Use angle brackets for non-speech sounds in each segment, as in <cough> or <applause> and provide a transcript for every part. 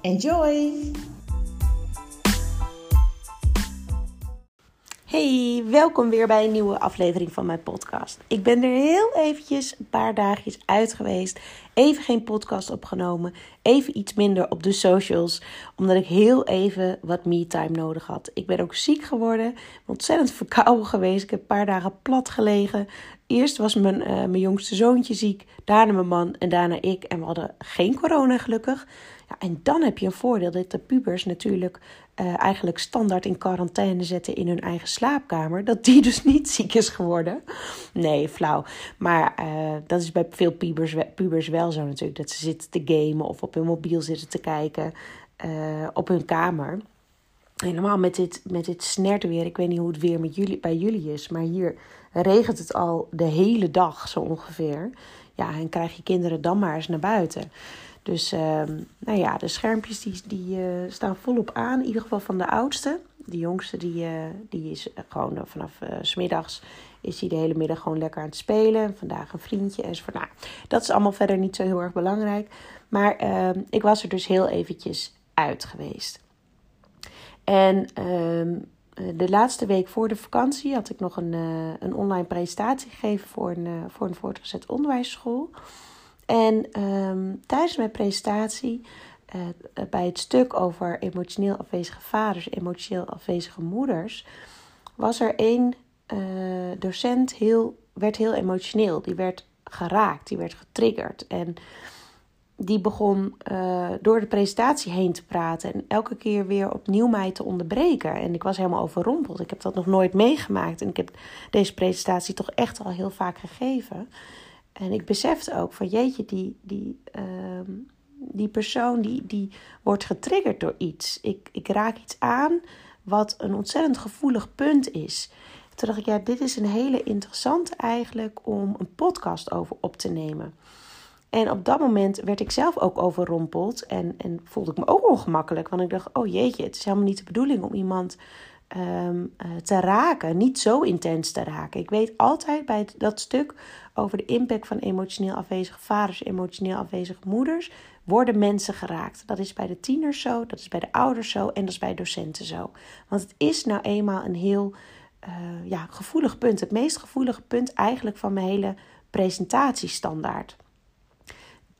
Enjoy! Hey, welkom weer bij een nieuwe aflevering van mijn podcast. Ik ben er heel eventjes een paar dagjes uit geweest. Even geen podcast opgenomen. Even iets minder op de socials. Omdat ik heel even wat me-time nodig had. Ik ben ook ziek geworden. Ontzettend verkouden geweest. Ik heb een paar dagen plat gelegen. Eerst was mijn, uh, mijn jongste zoontje ziek. Daarna mijn man en daarna ik. En we hadden geen corona gelukkig. En dan heb je een voordeel dat de pubers natuurlijk uh, eigenlijk standaard in quarantaine zetten in hun eigen slaapkamer. Dat die dus niet ziek is geworden. Nee, flauw. Maar uh, dat is bij veel pubers, pubers wel zo natuurlijk. Dat ze zitten te gamen of op hun mobiel zitten te kijken uh, op hun kamer. Helemaal met dit, met dit snertweer. Ik weet niet hoe het weer met jullie, bij jullie is. Maar hier regent het al de hele dag zo ongeveer. Ja, en krijg je kinderen dan maar eens naar buiten. Dus uh, nou ja, de schermpjes die, die uh, staan volop aan. In ieder geval van de oudste. De jongste die, uh, die is gewoon uh, vanaf smiddags is hij de hele middag gewoon lekker aan het spelen. Vandaag een vriendje enzovoort. Nou, dat is allemaal verder niet zo heel erg belangrijk. Maar ehm, ik was er dus heel eventjes uit geweest. En ehm, de laatste week voor de vakantie had ik nog een, een online presentatie gegeven voor een, voor een voortgezet onderwijsschool. En um, tijdens mijn presentatie, uh, bij het stuk over emotioneel afwezige vaders, emotioneel afwezige moeders, was er één uh, docent heel, werd heel emotioneel. Die werd geraakt, die werd getriggerd. En die begon uh, door de presentatie heen te praten en elke keer weer opnieuw mij te onderbreken. En ik was helemaal overrompeld. Ik heb dat nog nooit meegemaakt en ik heb deze presentatie toch echt al heel vaak gegeven. En ik besefte ook van jeetje, die, die, uh, die persoon die, die wordt getriggerd door iets. Ik, ik raak iets aan wat een ontzettend gevoelig punt is. Toen dacht ik, ja, dit is een hele interessante eigenlijk om een podcast over op te nemen. En op dat moment werd ik zelf ook overrompeld en, en voelde ik me ook ongemakkelijk. Want ik dacht, oh jeetje, het is helemaal niet de bedoeling om iemand um, uh, te raken. Niet zo intens te raken. Ik weet altijd bij dat stuk over de impact van emotioneel afwezige vaders, emotioneel afwezige moeders, worden mensen geraakt. Dat is bij de tieners zo, dat is bij de ouders zo en dat is bij docenten zo. Want het is nou eenmaal een heel uh, ja, gevoelig punt. Het meest gevoelige punt eigenlijk van mijn hele presentatiestandaard.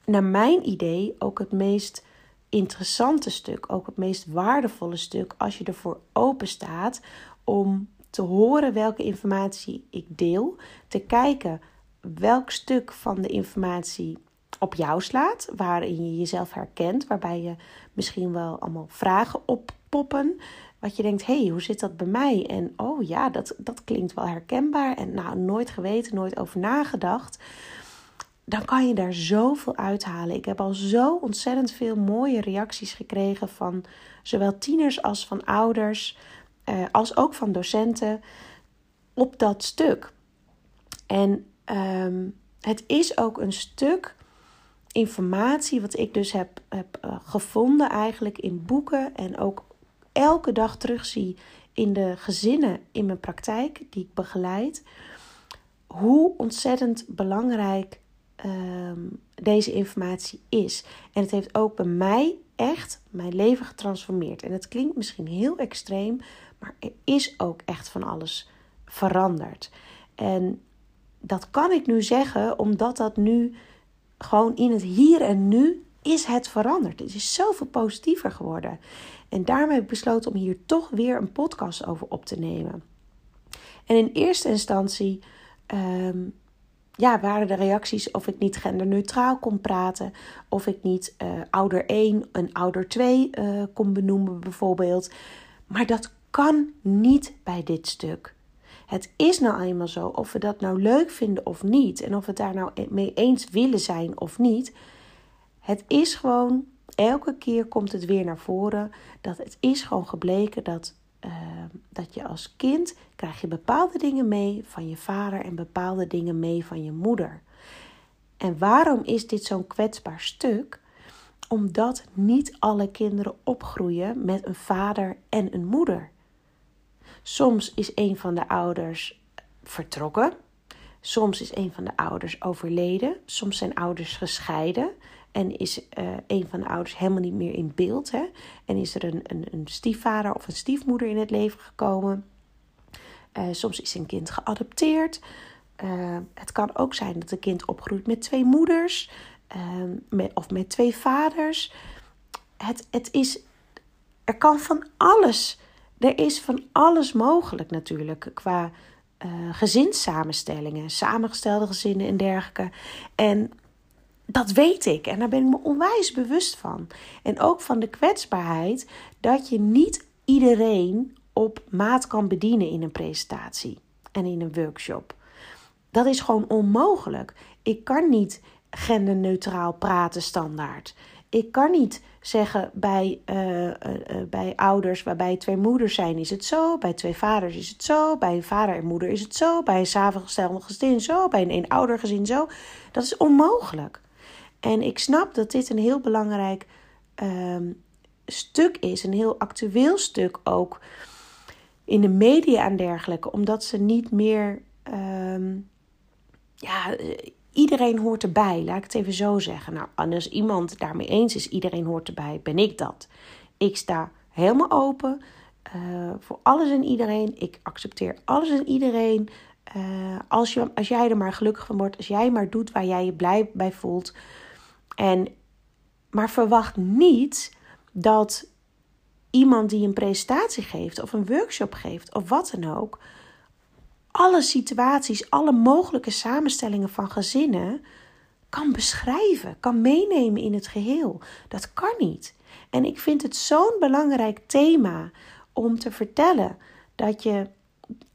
Naar mijn idee ook het meest interessante stuk, ook het meest waardevolle stuk als je ervoor open staat om te horen welke informatie ik deel, te kijken welk stuk van de informatie op jou slaat, waarin je jezelf herkent, waarbij je misschien wel allemaal vragen oppoppen. Wat je denkt, hé, hey, hoe zit dat bij mij? En oh ja, dat, dat klinkt wel herkenbaar. En nou, nooit geweten, nooit over nagedacht. Dan kan je daar zoveel uithalen. Ik heb al zo ontzettend veel mooie reacties gekregen van zowel tieners als van ouders, eh, als ook van docenten op dat stuk. En um, het is ook een stuk informatie wat ik dus heb, heb uh, gevonden eigenlijk in boeken en ook elke dag terugzie in de gezinnen in mijn praktijk die ik begeleid. Hoe ontzettend belangrijk um, deze informatie is. En het heeft ook bij mij echt mijn leven getransformeerd. En het klinkt misschien heel extreem, maar er is ook echt van alles veranderd. En dat kan ik nu zeggen omdat dat nu gewoon in het hier en nu is het veranderd. Het is zoveel positiever geworden. En daarmee heb ik besloten om hier toch weer een podcast over op te nemen. En in eerste instantie um, ja, waren de reacties of ik niet genderneutraal kon praten. Of ik niet uh, ouder 1 en ouder 2 uh, kon benoemen bijvoorbeeld. Maar dat kan niet bij dit stuk. Het is nou eenmaal zo, of we dat nou leuk vinden of niet, en of we het daar nou mee eens willen zijn of niet. Het is gewoon, elke keer komt het weer naar voren, dat het is gewoon gebleken dat, uh, dat je als kind krijg je bepaalde dingen mee van je vader en bepaalde dingen mee van je moeder. En waarom is dit zo'n kwetsbaar stuk? Omdat niet alle kinderen opgroeien met een vader en een moeder. Soms is een van de ouders vertrokken. Soms is een van de ouders overleden. Soms zijn ouders gescheiden. En is uh, een van de ouders helemaal niet meer in beeld. Hè? En is er een, een, een stiefvader of een stiefmoeder in het leven gekomen. Uh, soms is een kind geadopteerd. Uh, het kan ook zijn dat een kind opgroeit met twee moeders. Met, of met twee vaders. Het, het is, er kan van alles er is van alles mogelijk natuurlijk qua uh, gezinssamenstellingen, samengestelde gezinnen en dergelijke. En dat weet ik en daar ben ik me onwijs bewust van. En ook van de kwetsbaarheid dat je niet iedereen op maat kan bedienen in een presentatie en in een workshop. Dat is gewoon onmogelijk. Ik kan niet genderneutraal praten standaard. Ik kan niet zeggen bij, uh, uh, bij ouders waarbij twee moeders zijn is het zo, bij twee vaders is het zo, bij een vader en moeder is het zo, bij een samengestelde gezin zo, bij een eenoudergezin zo. Dat is onmogelijk. En ik snap dat dit een heel belangrijk uh, stuk is, een heel actueel stuk ook in de media en dergelijke, omdat ze niet meer ehm, ja, iedereen hoort erbij, laat ik het even zo zeggen. Nou, als iemand daarmee eens is, iedereen hoort erbij, ben ik dat. Ik sta helemaal open uh, voor alles en iedereen. Ik accepteer alles en iedereen. Uh, als, je, als jij er maar gelukkig van wordt, als jij maar doet waar jij je blij bij voelt. En, maar verwacht niet dat iemand die een presentatie geeft of een workshop geeft of wat dan ook alle situaties, alle mogelijke samenstellingen van gezinnen kan beschrijven, kan meenemen in het geheel. Dat kan niet. En ik vind het zo'n belangrijk thema om te vertellen dat, je,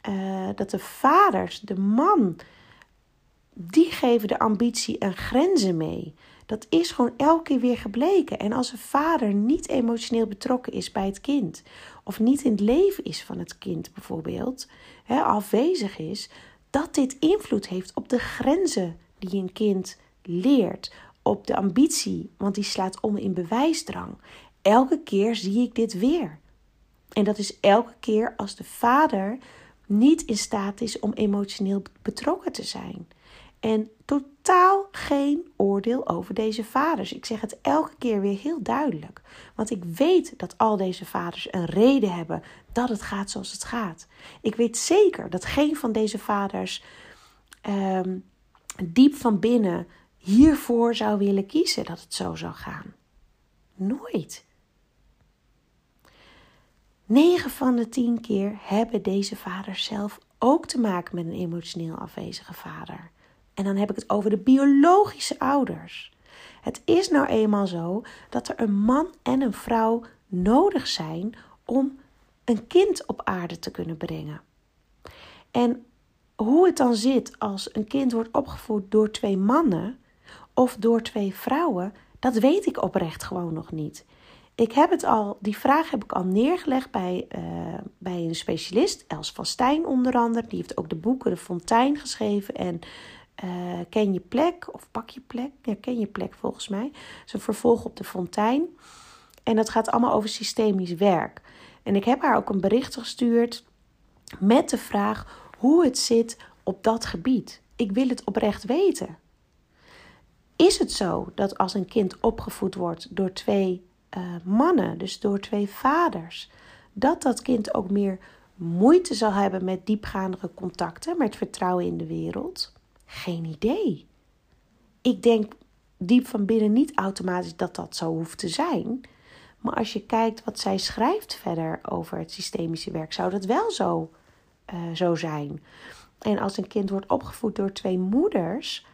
uh, dat de vaders, de man, die geven de ambitie en grenzen mee. Dat is gewoon elke keer weer gebleken. En als een vader niet emotioneel betrokken is bij het kind, of niet in het leven is van het kind bijvoorbeeld, hè, afwezig is, dat dit invloed heeft op de grenzen die een kind leert, op de ambitie, want die slaat om in bewijsdrang. Elke keer zie ik dit weer. En dat is elke keer als de vader niet in staat is om emotioneel betrokken te zijn. En totaal geen oordeel over deze vaders. Ik zeg het elke keer weer heel duidelijk. Want ik weet dat al deze vaders een reden hebben dat het gaat zoals het gaat. Ik weet zeker dat geen van deze vaders um, diep van binnen hiervoor zou willen kiezen dat het zo zou gaan. Nooit. 9 van de 10 keer hebben deze vaders zelf ook te maken met een emotioneel afwezige vader. En dan heb ik het over de biologische ouders. Het is nou eenmaal zo dat er een man en een vrouw nodig zijn om een kind op aarde te kunnen brengen. En hoe het dan zit als een kind wordt opgevoed door twee mannen of door twee vrouwen, dat weet ik oprecht gewoon nog niet. Ik heb het al, die vraag heb ik al neergelegd bij, uh, bij een specialist, Els van Stijn onder andere. Die heeft ook de boeken De Fontein geschreven en uh, Ken je plek of Pak je plek. Ja, Ken je plek volgens mij. Het is een vervolg op de fontein. En dat gaat allemaal over systemisch werk. En ik heb haar ook een bericht gestuurd met de vraag hoe het zit op dat gebied. Ik wil het oprecht weten. Is het zo dat als een kind opgevoed wordt door twee uh, mannen, dus door twee vaders, dat dat kind ook meer moeite zal hebben met diepgaandere contacten, met vertrouwen in de wereld? Geen idee. Ik denk diep van binnen niet automatisch dat dat zo hoeft te zijn. Maar als je kijkt wat zij schrijft verder over het systemische werk, zou dat wel zo, uh, zo zijn. En als een kind wordt opgevoed door twee moeders,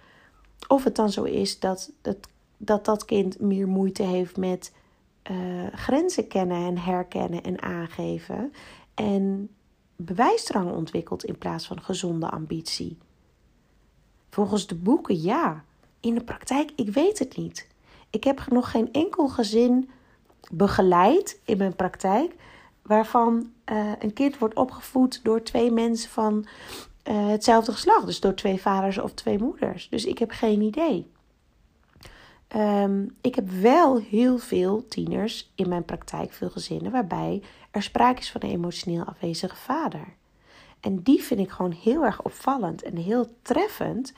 of het dan zo is dat dat, dat, dat kind meer moeite heeft met uh, grenzen kennen en herkennen en aangeven. en bewijsdrang ontwikkeld in plaats van gezonde ambitie? Volgens de boeken ja. In de praktijk, ik weet het niet. Ik heb nog geen enkel gezin begeleid in mijn praktijk waarvan uh, een kind wordt opgevoed door twee mensen van uh, hetzelfde geslacht. Dus door twee vaders of twee moeders. Dus ik heb geen idee. Um, ik heb wel heel veel tieners in mijn praktijk, veel gezinnen, waarbij er sprake is van een emotioneel afwezige vader. En die vind ik gewoon heel erg opvallend en heel treffend.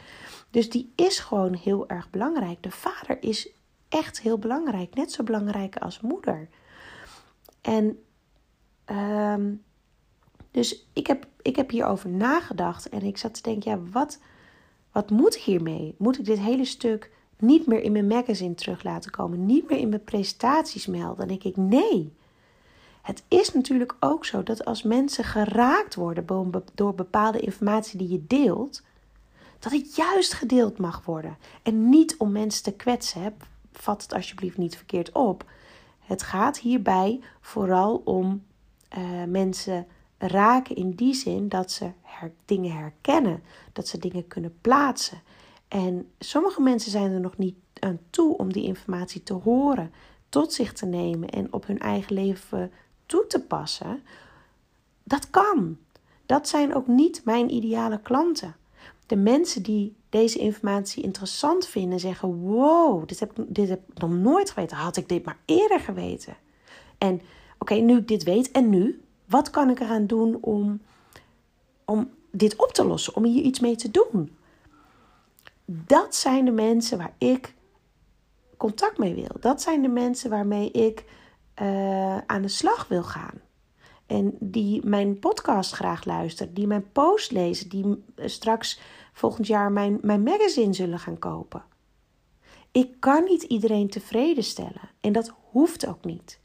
Dus die is gewoon heel erg belangrijk. De vader is echt heel belangrijk, net zo belangrijk als moeder. En um, dus ik heb, ik heb hierover nagedacht en ik zat te denken, ja, wat, wat moet ik hiermee? Moet ik dit hele stuk niet meer in mijn magazine terug laten komen, niet meer in mijn presentaties melden? Dan denk ik, nee. Het is natuurlijk ook zo dat als mensen geraakt worden door bepaalde informatie die je deelt, dat het juist gedeeld mag worden. En niet om mensen te kwetsen. Vat het alsjeblieft niet verkeerd op. Het gaat hierbij vooral om uh, mensen raken in die zin dat ze dingen herkennen, dat ze dingen kunnen plaatsen. En sommige mensen zijn er nog niet aan toe om die informatie te horen, tot zich te nemen en op hun eigen leven toe te passen. Dat kan. Dat zijn ook niet mijn ideale klanten. De mensen die deze informatie interessant vinden, zeggen: Wow, dit heb, dit heb ik nog nooit geweten. Had ik dit maar eerder geweten? En oké, nu ik dit weet, en nu? Wat kan ik eraan doen om, om dit op te lossen, om hier iets mee te doen? Dat zijn de mensen waar ik contact mee wil. Dat zijn de mensen waarmee ik uh, aan de slag wil gaan. En die mijn podcast graag luisteren, die mijn post lezen, die straks volgend jaar mijn, mijn magazine zullen gaan kopen. Ik kan niet iedereen tevreden stellen en dat hoeft ook niet.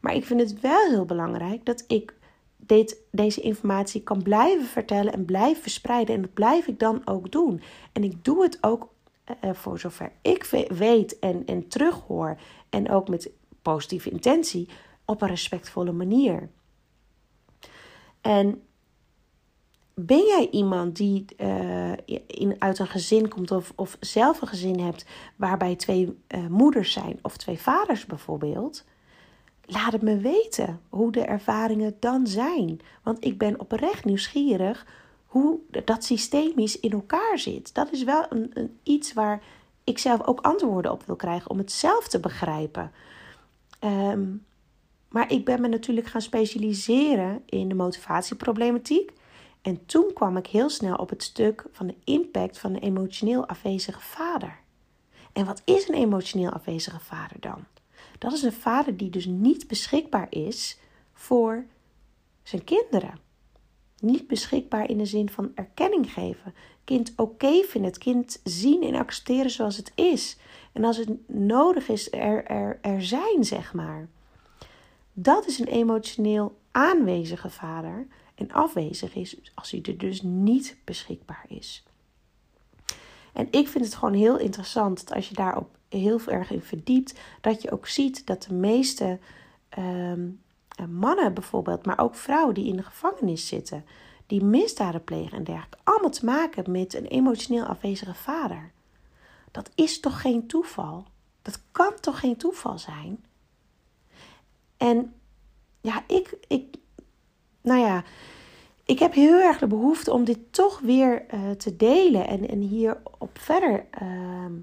Maar ik vind het wel heel belangrijk dat ik dit, deze informatie kan blijven vertellen en blijven verspreiden. En dat blijf ik dan ook doen. En ik doe het ook uh, voor zover ik weet en, en terughoor. En ook met positieve intentie op een respectvolle manier. En ben jij iemand die uh, in, uit een gezin komt of, of zelf een gezin hebt waarbij twee uh, moeders zijn of twee vaders bijvoorbeeld? laat het me weten hoe de ervaringen dan zijn. Want ik ben oprecht nieuwsgierig hoe dat systemisch in elkaar zit. Dat is wel een, iets waar ik zelf ook antwoorden op wil krijgen om het zelf te begrijpen. Ehm, maar ik ben me natuurlijk gaan specialiseren in de motivatieproblematiek. En toen kwam ik heel snel op het stuk van de impact van een emotioneel afwezige vader. En wat is een emotioneel afwezige vader dan? Dat is een vader die dus niet beschikbaar is voor zijn kinderen. Niet beschikbaar in de zin van erkenning geven. Kind oké vinden, het kind zien en accepteren zoals het is. En als het nodig is, er, er, er zijn, zeg maar. Dat is een emotioneel aanwezige vader. En afwezig is als hij er dus niet beschikbaar is. En ik vind het gewoon heel interessant dat als je daarop heel erg in verdiept, dat je ook ziet dat de meeste ehm, eh, mannen bijvoorbeeld, maar ook vrouwen die in de gevangenis zitten, die misdaden plegen en dergelijke, allemaal te maken met een emotioneel afwezige vader. Dat is toch geen toeval? Dat kan toch geen toeval zijn? En ja, ik, ik nou ja, ik heb heel erg de behoefte om dit toch weer uh, te delen en, en hier op verder uh,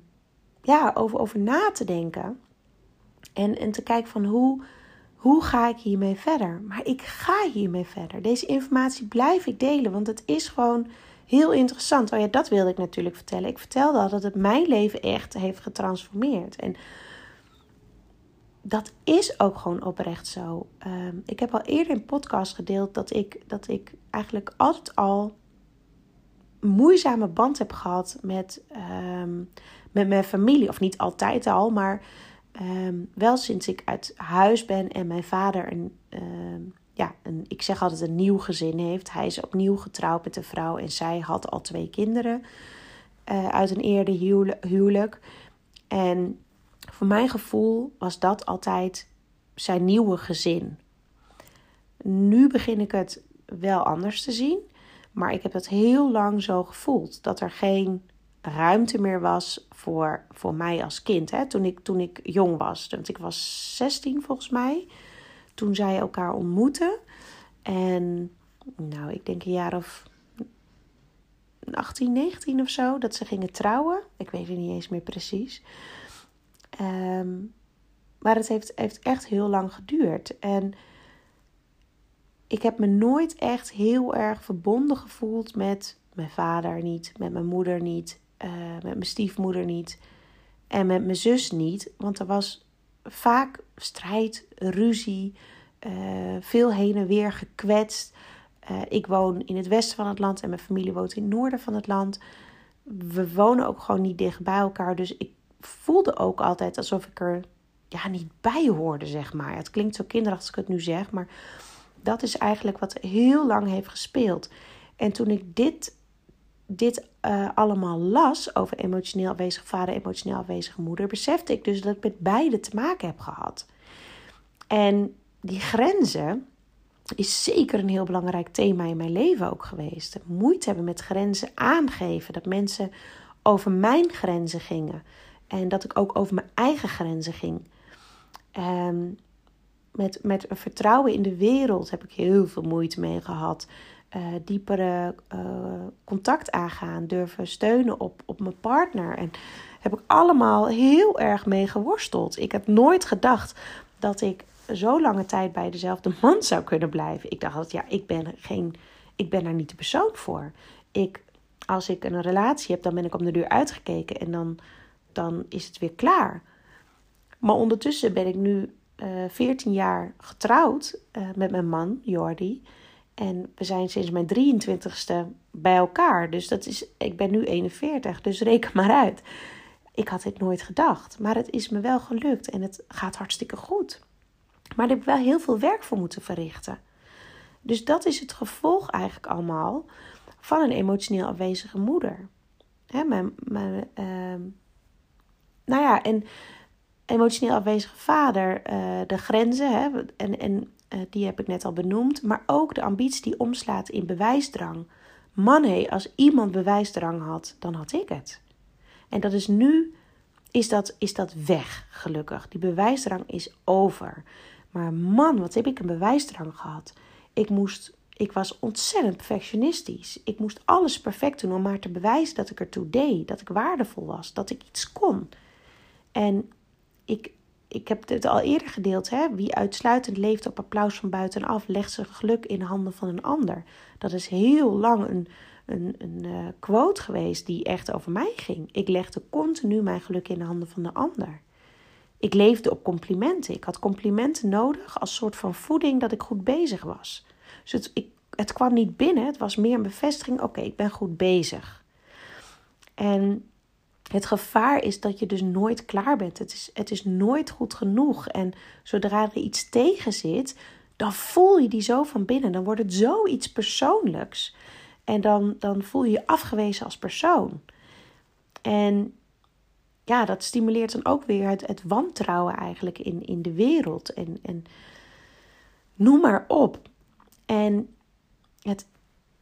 ja, over, over na te denken. En, en te kijken van hoe, hoe ga ik hiermee verder? Maar ik ga hiermee verder. Deze informatie blijf ik delen, want het is gewoon heel interessant. Oh ja, dat wilde ik natuurlijk vertellen. Ik vertelde al dat het mijn leven echt heeft getransformeerd. En dat is ook gewoon oprecht zo. Um, ik heb al eerder in podcast gedeeld dat ik, dat ik eigenlijk altijd al een moeizame band heb gehad met, um, met mijn familie. Of niet altijd al, maar um, wel sinds ik uit huis ben en mijn vader een, ja, een, ik zeg altijd een nieuw gezin heeft. Hij is opnieuw getrouwd met een vrouw en zij had al twee kinderen uh, uit een eerder huwelijk. En voor mijn gevoel was dat altijd zijn nieuwe gezin. Nu begin ik het wel anders te zien. Maar ik heb het heel lang zo gevoeld. Dat er geen ruimte meer was voor, voor mij als kind. Hè? Toen, ik, toen ik jong was. Want ik was 16 volgens mij. Toen zij elkaar ontmoetten. En nou, ik denk een jaar of 18, 19 of zo. Dat ze gingen trouwen. Ik weet het niet eens meer precies. Ehm, maar het heeft, heeft echt heel lang geduurd. En ik heb me nooit echt heel erg verbonden gevoeld met mijn vader niet, met mijn moeder niet, uh, met mijn stiefmoeder niet en met mijn zus niet. Want er was vaak strijd, ruzie, uh, veel heen en weer gekwetst. Uh, ik woon in het westen van het land en mijn familie woont in het noorden van het land. We wonen ook gewoon niet dicht bij elkaar. Dus ik voelde ook altijd alsof ik er ja, niet bij hoorde, zeg maar. Het klinkt zo kinderachtig als ik het nu zeg, maar dat is eigenlijk wat heel lang heeft gespeeld. En toen ik dit, dit uh, allemaal las over emotioneel afwezige vader, emotioneel afwezige moeder, besefte ik dus dat ik met beide te maken heb gehad. En die grenzen is zeker een heel belangrijk thema in mijn leven ook geweest. Moeite hebben met grenzen aangeven. Dat mensen over mijn grenzen gingen. En dat ik ook over mijn eigen grenzen ging. Um, met, met vertrouwen in de wereld heb ik heel veel moeite mee gehad. Uh, diepere uh, contact aangaan, durven steunen op, op mijn partner. En heb ik allemaal heel erg mee geworsteld. Ik heb nooit gedacht dat ik zo lange tijd bij dezelfde <laughs> man zou kunnen blijven. Ik dacht dat ja, ik ben, geen, ik ben daar niet de persoon voor. Ik, als ik een relatie heb, dan ben ik om de deur uitgekeken en dan, dan is het weer klaar. Maar ondertussen ben ik nu uh, eh, 14 jaar getrouwd met mijn man, Jordi. En we zijn sinds mijn 23ste bij elkaar. Dus dat is, ik ben nu 41, dus reken maar uit. Ik had dit nooit gedacht. Maar het is me wel gelukt en het gaat hartstikke goed. Maar daar heb ik wel heel veel werk voor moeten verrichten. Dus dat is het gevolg eigenlijk allemaal van een emotioneel afwezige moeder. Hè, mijn, mijn, uh, nou ja, en emotioneel afwezige vader, uh, de grenzen, hè, en, en die heb ik net al benoemd, maar ook de ambitie die omslaat in bewijsdrang. Man, als iemand bewijsdrang had, dan had ik het. En dat is nu, is dat, is dat weg, gelukkig. Die bewijsdrang is over. Maar man, wat heb ik een bewijsdrang gehad. Ik moest, ik was ontzettend perfectionistisch. Ik moest alles perfect doen om maar te bewijzen dat ik ertoe deed, dat ik waardevol was, dat ik iets kon. En ik, ik heb het al eerder gedeeld. Hè? Wie uitsluitend leeft op applaus van buitenaf, legt zijn geluk in de handen van een ander. Dat is heel lang een, een, een uh, quote geweest die echt over mij ging. Ik legde continu mijn geluk in de handen van de ander. Ik leefde op complimenten. Ik had complimenten nodig als soort van voeding dat ik goed bezig was. Dus het, ik, het kwam niet binnen, het was meer een bevestiging: oké, ik ben goed bezig. En het gevaar is dat je dus nooit klaar bent. Het is, het is nooit goed genoeg. En zodra er iets tegen zit, dan voel je die zo van binnen. Dan wordt het zoiets persoonlijks. En dan, dan voel je je afgewezen als persoon. En ja, dat stimuleert dan ook weer het, het wantrouwen eigenlijk in, in de wereld. En, en noem maar op. En het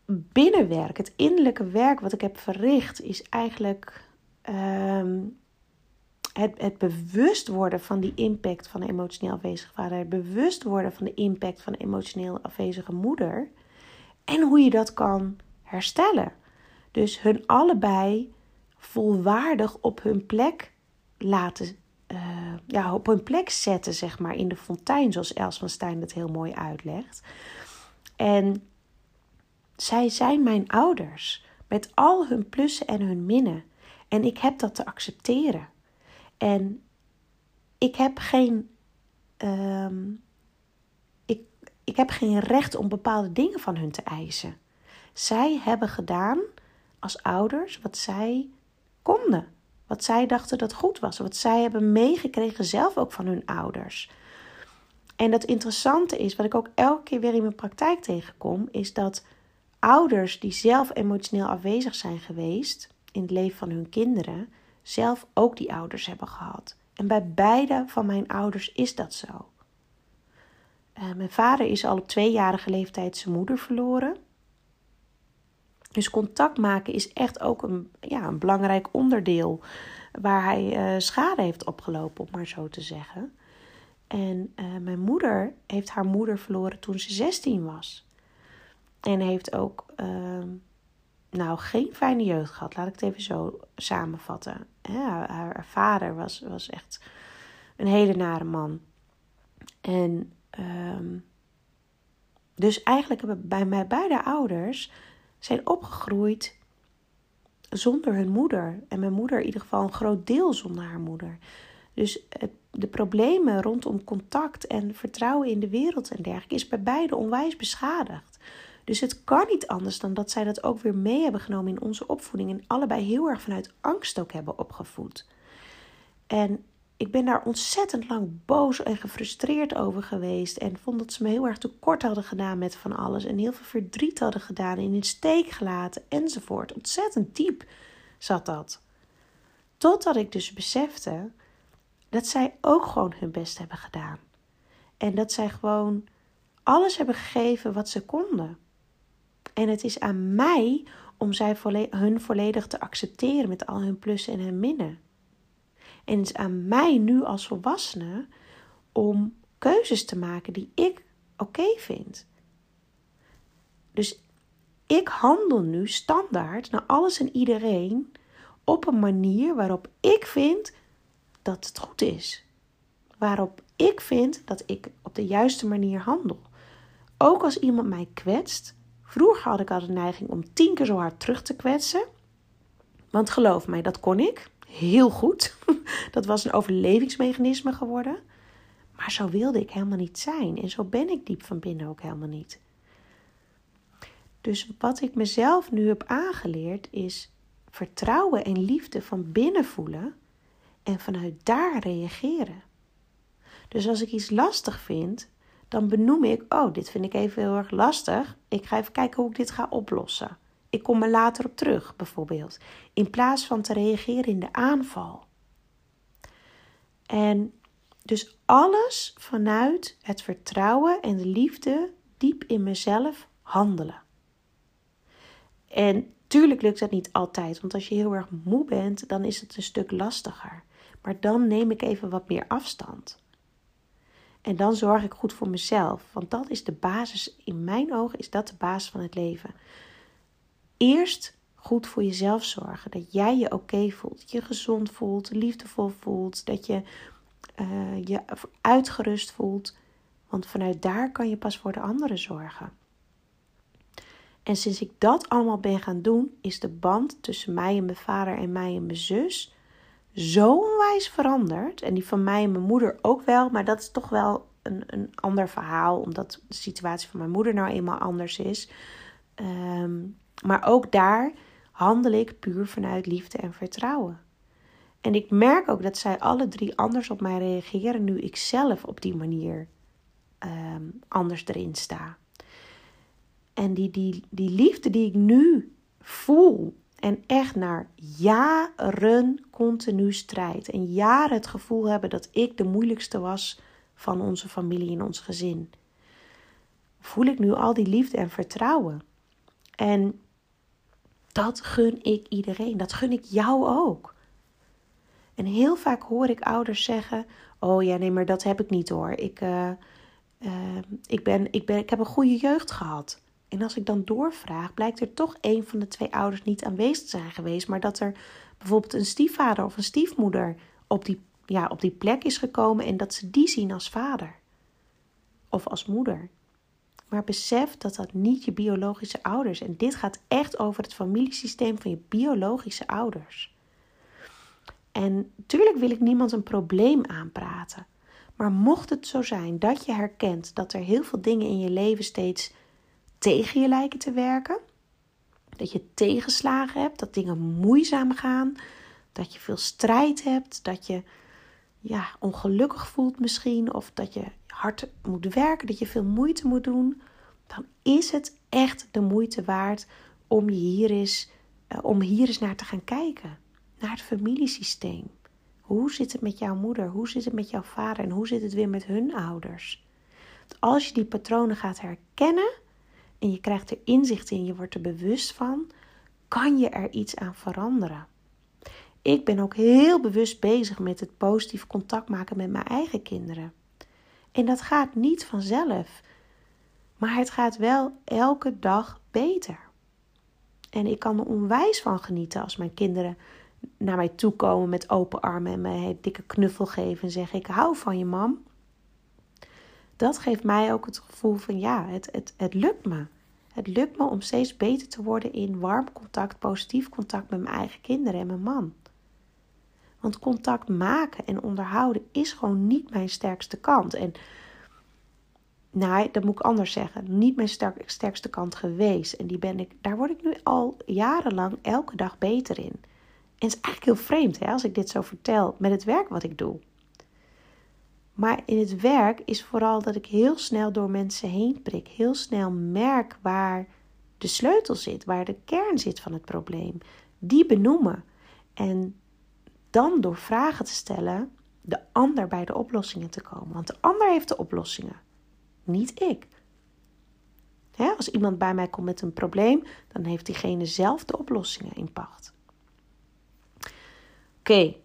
binnenwerk, het innerlijke werk wat ik heb verricht, is eigenlijk Ehm, het, het bewust worden van die impact van een emotioneel afwezige vader, bewust worden van de impact van een emotioneel afwezige moeder en hoe je dat kan herstellen. Dus hun allebei volwaardig op hun plek laten, uh, ja, op hun plek zetten, zeg maar, in de fontein, zoals Els van Stein het heel mooi uitlegt. En zij zijn mijn ouders, met al hun plussen en hun minnen. En ik heb dat te accepteren. En ik heb geen. Ehm, ik, ik heb geen recht om bepaalde dingen van hun te eisen. Zij hebben gedaan als ouders wat zij konden. Wat zij dachten dat goed was. Wat zij hebben meegekregen zelf ook van hun ouders. En het interessante is, wat ik ook elke keer weer in mijn praktijk tegenkom, is dat ouders die zelf emotioneel afwezig zijn geweest, in het leven van hun kinderen zelf ook die ouders hebben gehad. En bij beide van mijn ouders is dat zo. Uh, mijn vader is al op tweejarige leeftijd zijn moeder verloren. Dus contact maken is echt ook een, ja, een belangrijk onderdeel waar hij uh, schade heeft opgelopen, om maar zo te zeggen. En uh, mijn moeder heeft haar moeder verloren toen ze 16 was. En heeft ook uh, nou geen fijne jeugd gehad. Laat ik het even zo samenvatten. Ja, haar, vader was, was echt een hele nare man. En um, dus eigenlijk hebben bij mijn beide ouders zijn opgegroeid zonder hun moeder. En mijn moeder in ieder geval een groot deel zonder haar moeder. Dus de problemen rondom contact en vertrouwen in de wereld en dergelijke is bij beide onwijs beschadigd. Dus het kan niet anders dan dat zij dat ook weer mee hebben genomen in onze opvoeding en allebei heel erg vanuit angst ook hebben opgevoed. En ik ben daar ontzettend lang boos en gefrustreerd over geweest. En vond dat ze me heel erg tekort hadden gedaan met van alles. En heel veel verdriet hadden gedaan, in de steek gelaten enzovoort. Ontzettend diep zat dat. Totdat ik dus besefte dat zij ook gewoon hun best hebben gedaan. En dat zij gewoon alles hebben gegeven wat ze konden. En het is aan mij om zij hun volledig te accepteren met al hun plussen en hun minnen. En het is aan mij nu als volwassene om keuzes te maken die ik oké vind. Dus ik handel nu standaard naar alles en iedereen op een manier waarop ik vind dat het goed is. Waarop ik vind dat ik op de juiste manier handel. Ook als iemand mij kwetst. Vroeger had ik al de neiging om tien keer zo hard terug te kwetsen. Want geloof mij, dat kon ik heel goed. <laughs> Dat was een overlevingsmechanisme geworden. Maar zo wilde ik helemaal niet zijn. En zo ben ik diep van binnen ook helemaal niet. Dus wat ik mezelf nu heb aangeleerd is vertrouwen en liefde van binnen voelen en vanuit daar reageren. Dus als ik iets lastig vind, dan benoem ik: Oh, dit vind ik even heel erg lastig. Ik ga even kijken hoe ik dit ga oplossen. Ik kom er later op terug, bijvoorbeeld. In plaats van te reageren in de aanval. En dus alles vanuit het vertrouwen en de liefde diep in mezelf handelen. En tuurlijk lukt dat niet altijd, want als je heel erg moe bent, dan is het een stuk lastiger. Maar dan neem ik even wat meer afstand. En dan zorg ik goed voor mezelf, want dat is de basis, in mijn ogen is dat de basis van het leven eerst goed voor jezelf zorgen. Dat jij je oké voelt, dat je gezond voelt, liefdevol voelt, dat je uh, je uitgerust voelt. Want vanuit daar kan je pas voor de anderen zorgen. En sinds ik dat allemaal ben gaan doen, is de band tussen mij en mijn vader en mij en mijn zus zo onwijs veranderd. En die van mij en mijn moeder ook wel, maar dat is toch wel een, een ander verhaal, omdat de situatie van mijn moeder nou eenmaal anders is. Um, maar ook daar handel ik puur vanuit liefde en vertrouwen. En ik merk ook dat zij alle drie anders op mij reageren nu ik zelf op die manier ehm, anders erin sta. En die, die, die liefde die ik nu voel en echt naar jaren continu strijd en jaren het gevoel hebben dat ik de moeilijkste was van onze familie en ons gezin, voel ik nu al die liefde en vertrouwen. En dat gun ik iedereen. Dat gun ik jou ook. En heel vaak hoor ik ouders zeggen: Oh ja, nee, maar dat heb ik niet hoor. Ik, uh, uh, ik, ben, ik, ben, ik heb een goede jeugd gehad. En als ik dan doorvraag, blijkt er toch een van de twee ouders niet aanwezig zijn geweest. Maar dat er bijvoorbeeld een stiefvader of een stiefmoeder op die, ja, op die plek is gekomen en dat ze die zien als vader of als moeder. Maar besef dat dat niet je biologische ouders. En dit gaat echt over het familiesysteem van je biologische ouders. En natuurlijk wil ik niemand een probleem aanpraten. Maar mocht het zo zijn dat je herkent dat er heel veel dingen in je leven steeds tegen je lijken te werken, dat je tegenslagen hebt, dat dingen moeizaam gaan, dat je veel strijd hebt, dat je ja, ongelukkig voelt misschien, of dat je hard moet werken, dat je veel moeite moet doen, dan is het echt de moeite waard om, je hier eens, uh, om hier eens naar te gaan kijken. Naar het familiesysteem. Hoe zit het met jouw moeder? Hoe zit het met jouw vader? En hoe zit het weer met hun ouders? als je die patronen gaat herkennen en je krijgt er inzicht in, je wordt er bewust van, kan je er iets aan veranderen. Ik ben ook heel bewust bezig met het positief contact maken met mijn eigen kinderen. En dat gaat niet vanzelf. Maar het gaat wel elke dag beter. En ik kan er onwijs van genieten als mijn kinderen naar mij toe komen met open armen en mij een dikke knuffel geven en zeggen: Ik hou van je, mam. Dat geeft mij ook het gevoel van ja, het, het, het lukt me. Het lukt me om steeds beter te worden in warm contact, positief contact met mijn eigen kinderen en mijn man. Want contact maken en onderhouden is gewoon niet mijn sterkste kant. En nou, dat moet ik anders zeggen. Niet mijn sterkste kant geweest. En die ben ik, daar word ik nu al jarenlang elke dag beter in. En het is eigenlijk heel vreemd hè, als ik dit zo vertel met het werk wat ik doe. Maar in het werk is vooral dat ik heel snel door mensen heen prik. Heel snel merk waar de sleutel zit, waar de kern zit van het probleem. Die benoemen. En dan door vragen te stellen, de ander bij de oplossingen te komen. Want de ander heeft de oplossingen, niet ik. als iemand bij mij komt met een probleem, dan heeft diegene zelf de oplossingen in pacht. Oké.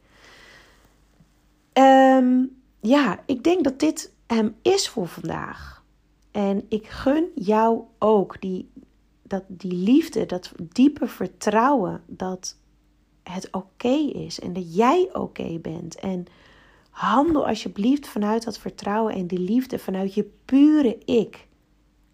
Ehm, ja, ik denk dat dit hem is voor vandaag. En ik gun jou ook die, dat, die liefde, dat diepe vertrouwen dat het oké is en dat jij oké bent. En handel alsjeblieft vanuit dat vertrouwen en die liefde, vanuit je pure ik,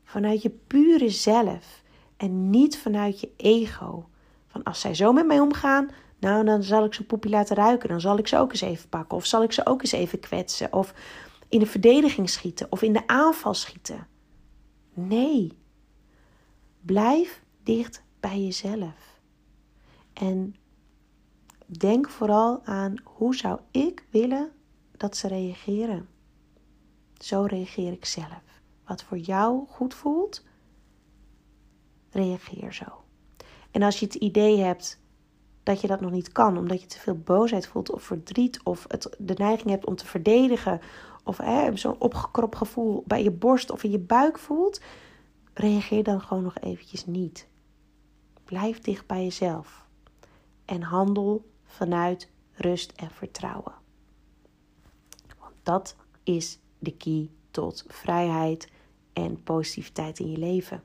vanuit je pure zelf en niet vanuit je ego. Van als zij zo met mij omgaan, nou dan zal ik ze poepie laten ruiken, dan zal ik ze ook eens even pakken of zal ik ze ook eens even kwetsen of in de verdediging schieten of in de aanval schieten. Nee. Blijf dicht bij jezelf. En Denk vooral aan hoe zou ik willen dat ze reageren. Zo reageer ik zelf. Wat voor jou goed voelt, reageer zo. En als je het idee hebt dat je dat nog niet kan, omdat je te veel boosheid voelt of verdriet, of het, de neiging hebt om te verdedigen, of zo'n opgekropt gevoel bij je borst of in je buik voelt, reageer dan gewoon nog eventjes niet. Blijf dicht bij jezelf en handel vanuit rust en vertrouwen. Want dat is de key tot vrijheid en positiviteit in je leven.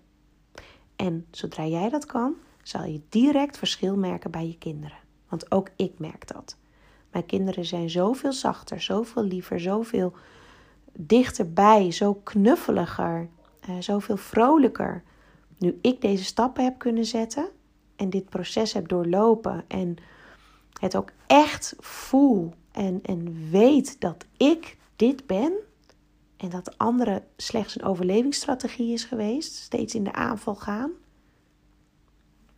En zodra jij dat kan, zal je direct verschil merken bij je kinderen. Want ook ik merk dat. Mijn kinderen zijn zoveel zachter, zoveel liever, zoveel dichterbij, zo knuffeliger, uh, zoveel vrolijker. Nu ik deze stappen heb kunnen zetten en dit proces heb doorlopen en het ook echt voel en, en weet dat ik dit ben en dat de andere slechts een overlevingsstrategie is geweest, steeds in de aanval gaan,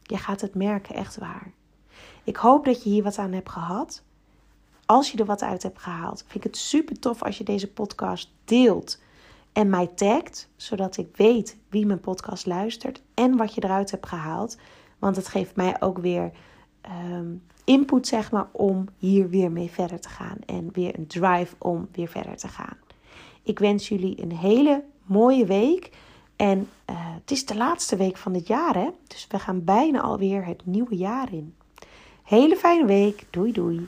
je gaat het merken, echt waar. Ik hoop dat je hier wat aan hebt gehad. Als je er wat uit hebt gehaald, vind ik het super tof als je deze podcast deelt en mij tagt, zodat ik weet wie mijn podcast luistert en wat je eruit hebt gehaald. Want het geeft mij ook weer Ehm, input, zeg maar, om hier weer mee verder te gaan. En weer een drive om weer verder te gaan. Ik wens jullie een hele mooie week. En uh, het is de laatste week van het jaar, hè? Dus we gaan bijna alweer het nieuwe jaar in. Hele fijne week. Doei doei.